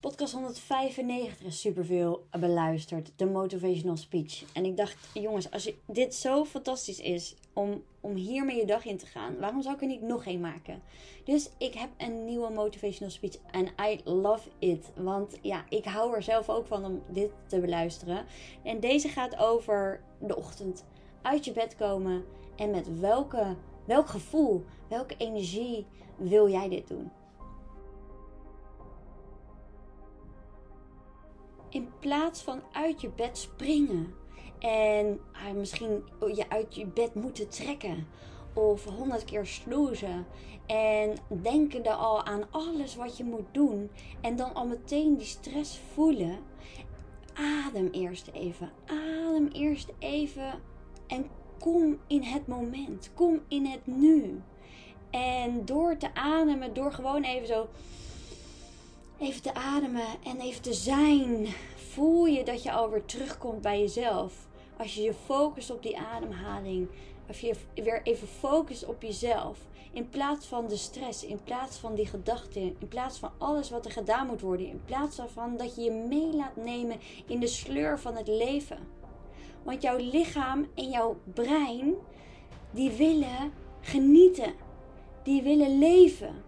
Podcast 195 is superveel beluisterd. De motivational speech. En ik dacht, jongens, als dit zo fantastisch is om, om hiermee je dag in te gaan, waarom zou ik er niet nog één maken? Dus ik heb een nieuwe motivational speech en I love it. Want ja, ik hou er zelf ook van om dit te beluisteren. En deze gaat over de ochtend. Uit je bed komen en met welke, welk gevoel, welke energie wil jij dit doen? In plaats van uit je bed springen en ah, misschien je uit je bed moeten trekken of honderd keer snoezen en denken er al aan alles wat je moet doen en dan al meteen die stress voelen. Adem eerst even. Adem eerst even en kom in het moment. Kom in het nu. En door te ademen, door gewoon even zo even te ademen en even te zijn, voel je dat je alweer terugkomt bij jezelf. Als je je focust op die ademhaling, of je weer even focust op jezelf. In plaats van de stress, in plaats van die gedachten, in plaats van alles wat er gedaan moet worden, in plaats van dat je je mee laat nemen in de sleur van het leven. Want jouw lichaam en jouw brein, die willen genieten, die willen leven,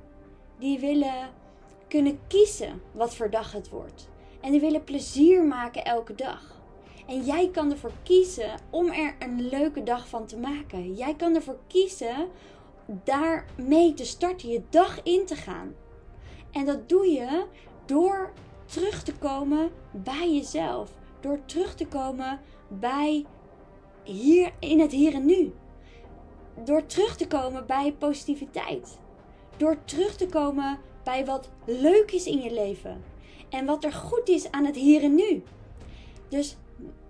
die willen kunnen kiezen wat voor dag het wordt. En die willen plezier maken elke dag. En jij kan ervoor kiezen om er een leuke dag van te maken. Jij kan ervoor kiezen daarmee te starten, je dag in te gaan. En dat doe je door terug te komen bij jezelf. Door terug te komen bij hier in het hier en nu. Door terug te komen bij positiviteit. Door terug te komen bij wat leuk is in je leven. En wat er goed is aan het hier en nu. Dus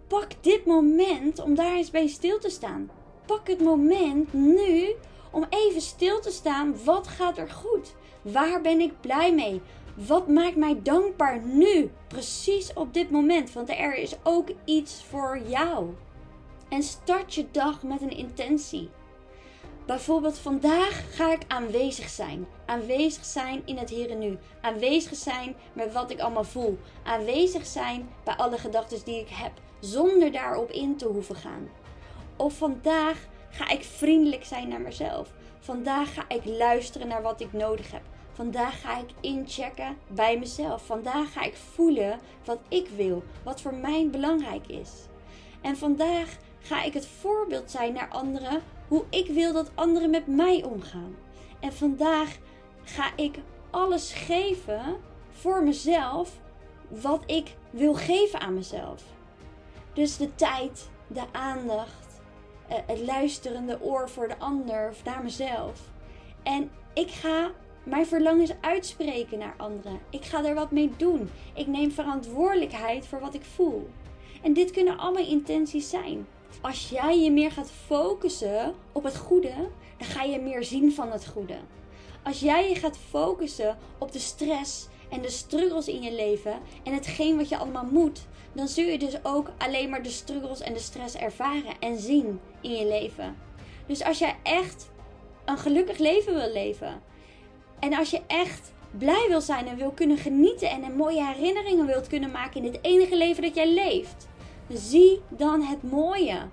pak dit moment om daar eens bij stil te staan. Pak het moment nu om even stil te staan. Wat gaat er goed? Waar ben ik blij mee? Wat maakt mij dankbaar nu? Precies op dit moment. Want er is ook iets voor jou. En start je dag met een intentie. Bijvoorbeeld vandaag ga ik aanwezig zijn. Aanwezig zijn in het hier en nu. Aanwezig zijn met wat ik allemaal voel. Aanwezig zijn bij alle gedachten die ik heb. Zonder daarop in te hoeven gaan. Of vandaag ga ik vriendelijk zijn naar mezelf. Vandaag ga ik luisteren naar wat ik nodig heb. Vandaag ga ik inchecken bij mezelf. Vandaag ga ik voelen wat ik wil. Wat voor mij belangrijk is. En vandaag ga ik het voorbeeld zijn naar anderen hoe ik wil dat anderen met mij omgaan. En vandaag ga ik alles geven voor mezelf wat ik wil geven aan mezelf. Dus de tijd, de aandacht, eh, het luisterende oor voor de ander of naar mezelf. En ik ga mijn verlangens uitspreken naar anderen. Ik ga er wat mee doen. Ik neem verantwoordelijkheid voor wat ik voel. En dit kunnen allemaal intenties zijn. Als jij je meer gaat focussen op het goede, dan ga je meer zien van het goede. Als jij je gaat focussen op de stress en de struggles in je leven en hetgeen wat je allemaal moet, dan zul je dus ook alleen maar de struggles en de stress ervaren en zien in je leven. Dus als jij echt een gelukkig leven wil leven en als je echt blij wil zijn en wil kunnen genieten en mooie herinneringen wilt kunnen maken in het enige leven dat jij leeft, Zie dan het mooie.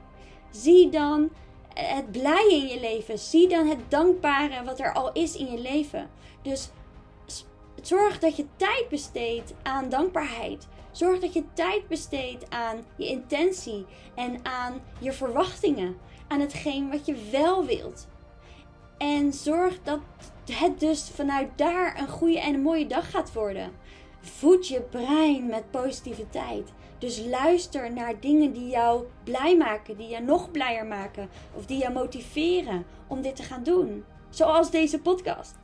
Zie dan het blije in je leven. Zie dan het dankbare wat er al is in je leven. Dus zorg dat je tijd besteedt aan dankbaarheid. Zorg dat je tijd besteedt aan je intentie en aan je verwachtingen. Aan hetgeen wat je wel wilt. En zorg dat het dus vanuit daar een goede en een mooie dag gaat worden. Voed je brein met positiviteit. Dus luister naar dingen die jou blij maken, die je nog blijer maken of die je motiveren om dit te gaan doen. Zoals deze podcast.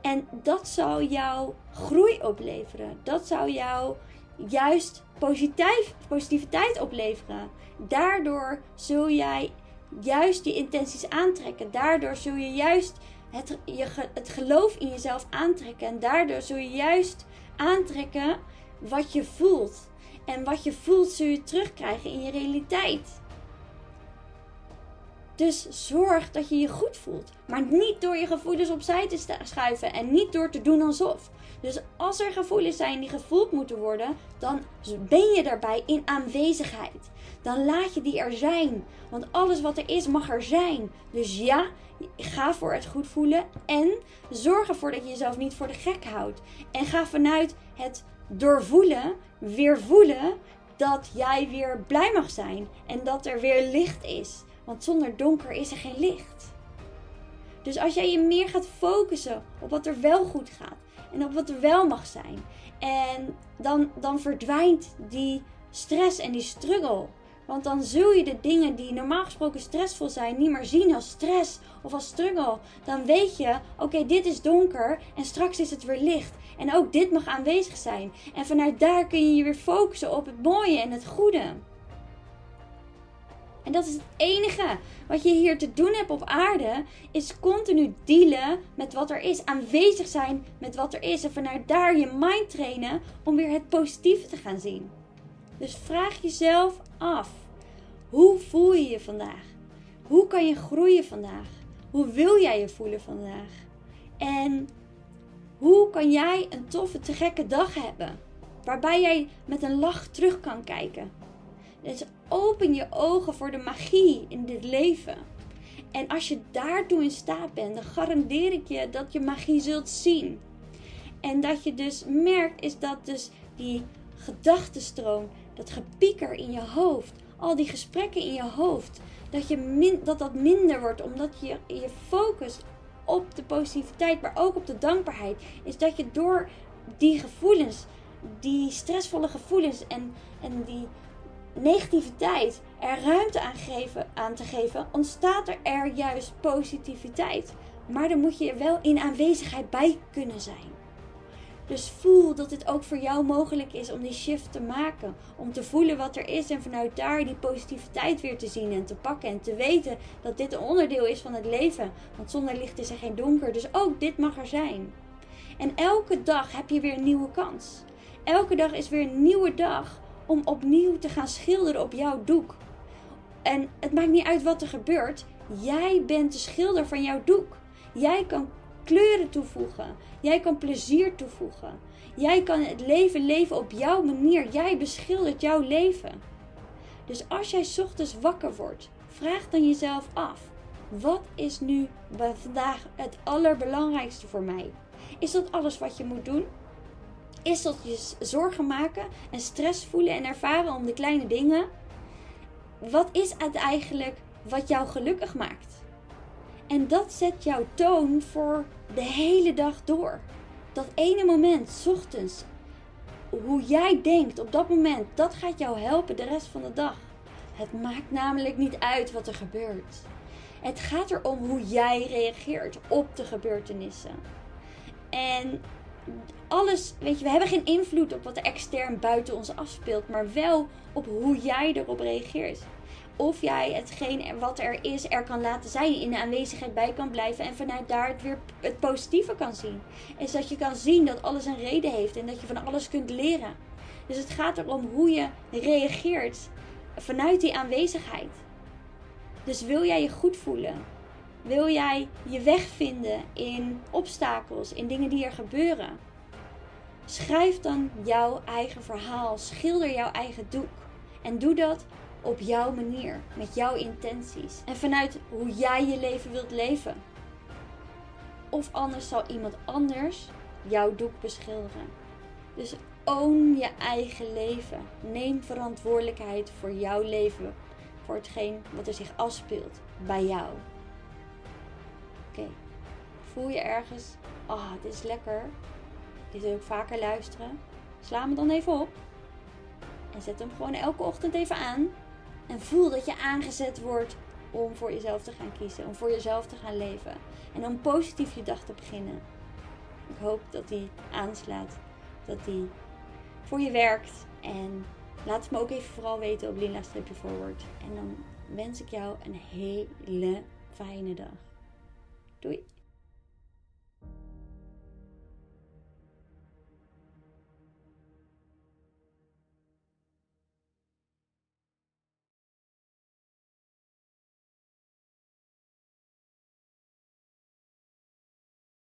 En dat zou jou groei opleveren. Dat zou jou juist positief, positiviteit opleveren. Daardoor zul jij juist die intenties aantrekken. Daardoor zul je juist het, je, het geloof in jezelf aantrekken. En daardoor zul je juist aantrekken wat je voelt. En wat je voelt zul je terugkrijgen in je realiteit. Dus zorg dat je je goed voelt. Maar niet door je gevoelens opzij te schuiven en niet door te doen alsof. Dus als er gevoelens zijn die gevoeld moeten worden, dan ben je daarbij in aanwezigheid. Dan laat je die er zijn. Want alles wat er is, mag er zijn. Dus ja, ga voor het goed voelen. En zorg ervoor dat je jezelf niet voor de gek houdt. En ga vanuit het doorvoelen, weer voelen dat jij weer blij mag zijn. En dat er weer licht is. Want zonder donker is er geen licht. Dus als jij je meer gaat focussen op wat er wel goed gaat en op wat er wel mag zijn, en dan, dan verdwijnt die stress en die struggle. Want dan zul je de dingen die normaal gesproken stressvol zijn niet meer zien als stress of als struggle. Dan weet je, oké, dit is donker en straks is het weer licht. En ook dit mag aanwezig zijn. En vanuit daar kun je je weer focussen op het mooie en het goede. En dat is het enige wat je hier te doen hebt op aarde, is continu dealen met wat er is. Aanwezig zijn met wat er is. En vanuit daar je mind trainen om weer het positieve te gaan zien. Dus vraag jezelf af: hoe voel je je vandaag? Hoe kan je groeien vandaag? Hoe wil jij je voelen vandaag? En hoe kan jij een toffe, te gekke dag hebben? Waarbij jij met een lach terug kan kijken. Dus open je ogen voor de magie in dit leven. En als je daartoe in staat bent, dan garandeer ik je dat je magie zult zien. En dat je dus merkt is dat dus die gedachtenstroom, dat gepieker in je hoofd, al die gesprekken in je hoofd, dat, je min, dat dat minder wordt omdat je je focust op de positiviteit, maar ook op de dankbaarheid. Is dat je door die gevoelens, die stressvolle gevoelens en, en die negativiteit er ruimte aan, geven, aan te geven, ontstaat er, er juist positiviteit. Maar dan moet je er wel in aanwezigheid bij kunnen zijn. Dus voel dat het ook voor jou mogelijk is om die shift te maken. Om te voelen wat er is en vanuit daar die positiviteit weer te zien en te pakken. En te weten dat dit een onderdeel is van het leven. Want zonder licht is er geen donker. Dus ook dit mag er zijn. En elke dag heb je weer een nieuwe kans. Elke dag is weer een nieuwe dag om opnieuw te gaan schilderen op jouw doek. En het maakt niet uit wat er gebeurt. Jij bent de schilder van jouw doek. Jij kan kleuren toevoegen. Jij kan plezier toevoegen. Jij kan het leven leven op jouw manier. Jij beschildert jouw leven. Dus als jij ochtends wakker wordt, vraag dan jezelf af: wat is nu vandaag het allerbelangrijkste voor mij? Is dat alles wat je moet doen? Is dat je zorgen maken en stress voelen en ervaren om de kleine dingen? Wat is het eigenlijk wat jou gelukkig maakt? En dat zet jouw toon voor de hele dag door. Dat ene moment, ochtends, hoe jij denkt op dat moment, dat gaat jou helpen de rest van de dag. Het maakt namelijk niet uit wat er gebeurt. Het gaat erom hoe jij reageert op de gebeurtenissen. En alles, weet je, we hebben geen invloed op wat er extern buiten ons afspeelt, maar wel op hoe jij erop reageert. Of jij hetgeen wat er is, er kan laten zijn, in de aanwezigheid bij kan blijven en vanuit daar het weer het positieve kan zien. Is dat je kan zien dat alles een reden heeft en dat je van alles kunt leren. Dus het gaat erom hoe je reageert vanuit die aanwezigheid. Dus wil jij je goed voelen? Wil jij je weg vinden in obstakels, in dingen die er gebeuren? Schrijf dan jouw eigen verhaal, schilder jouw eigen doek. En doe dat op jouw manier, met jouw intenties. En vanuit hoe jij je leven wilt leven. Of anders zal iemand anders jouw doek beschilderen. Dus own je eigen leven. Neem verantwoordelijkheid voor jouw leven. Voor hetgeen wat er zich afspeelt bij jou. Oké. Voel je ergens, ah, oh, dit is lekker. Dit wil ik vaker luisteren. Sla me dan even op. En zet hem gewoon elke ochtend even aan. En voel dat je aangezet wordt om voor jezelf te gaan kiezen. Om voor jezelf te gaan leven. En om positief je dag te beginnen. Ik hoop dat die aanslaat. Dat die voor je werkt. En laat het me ook even vooral weten op Lina-forward. En dan wens ik jou een hele fijne dag. Doei!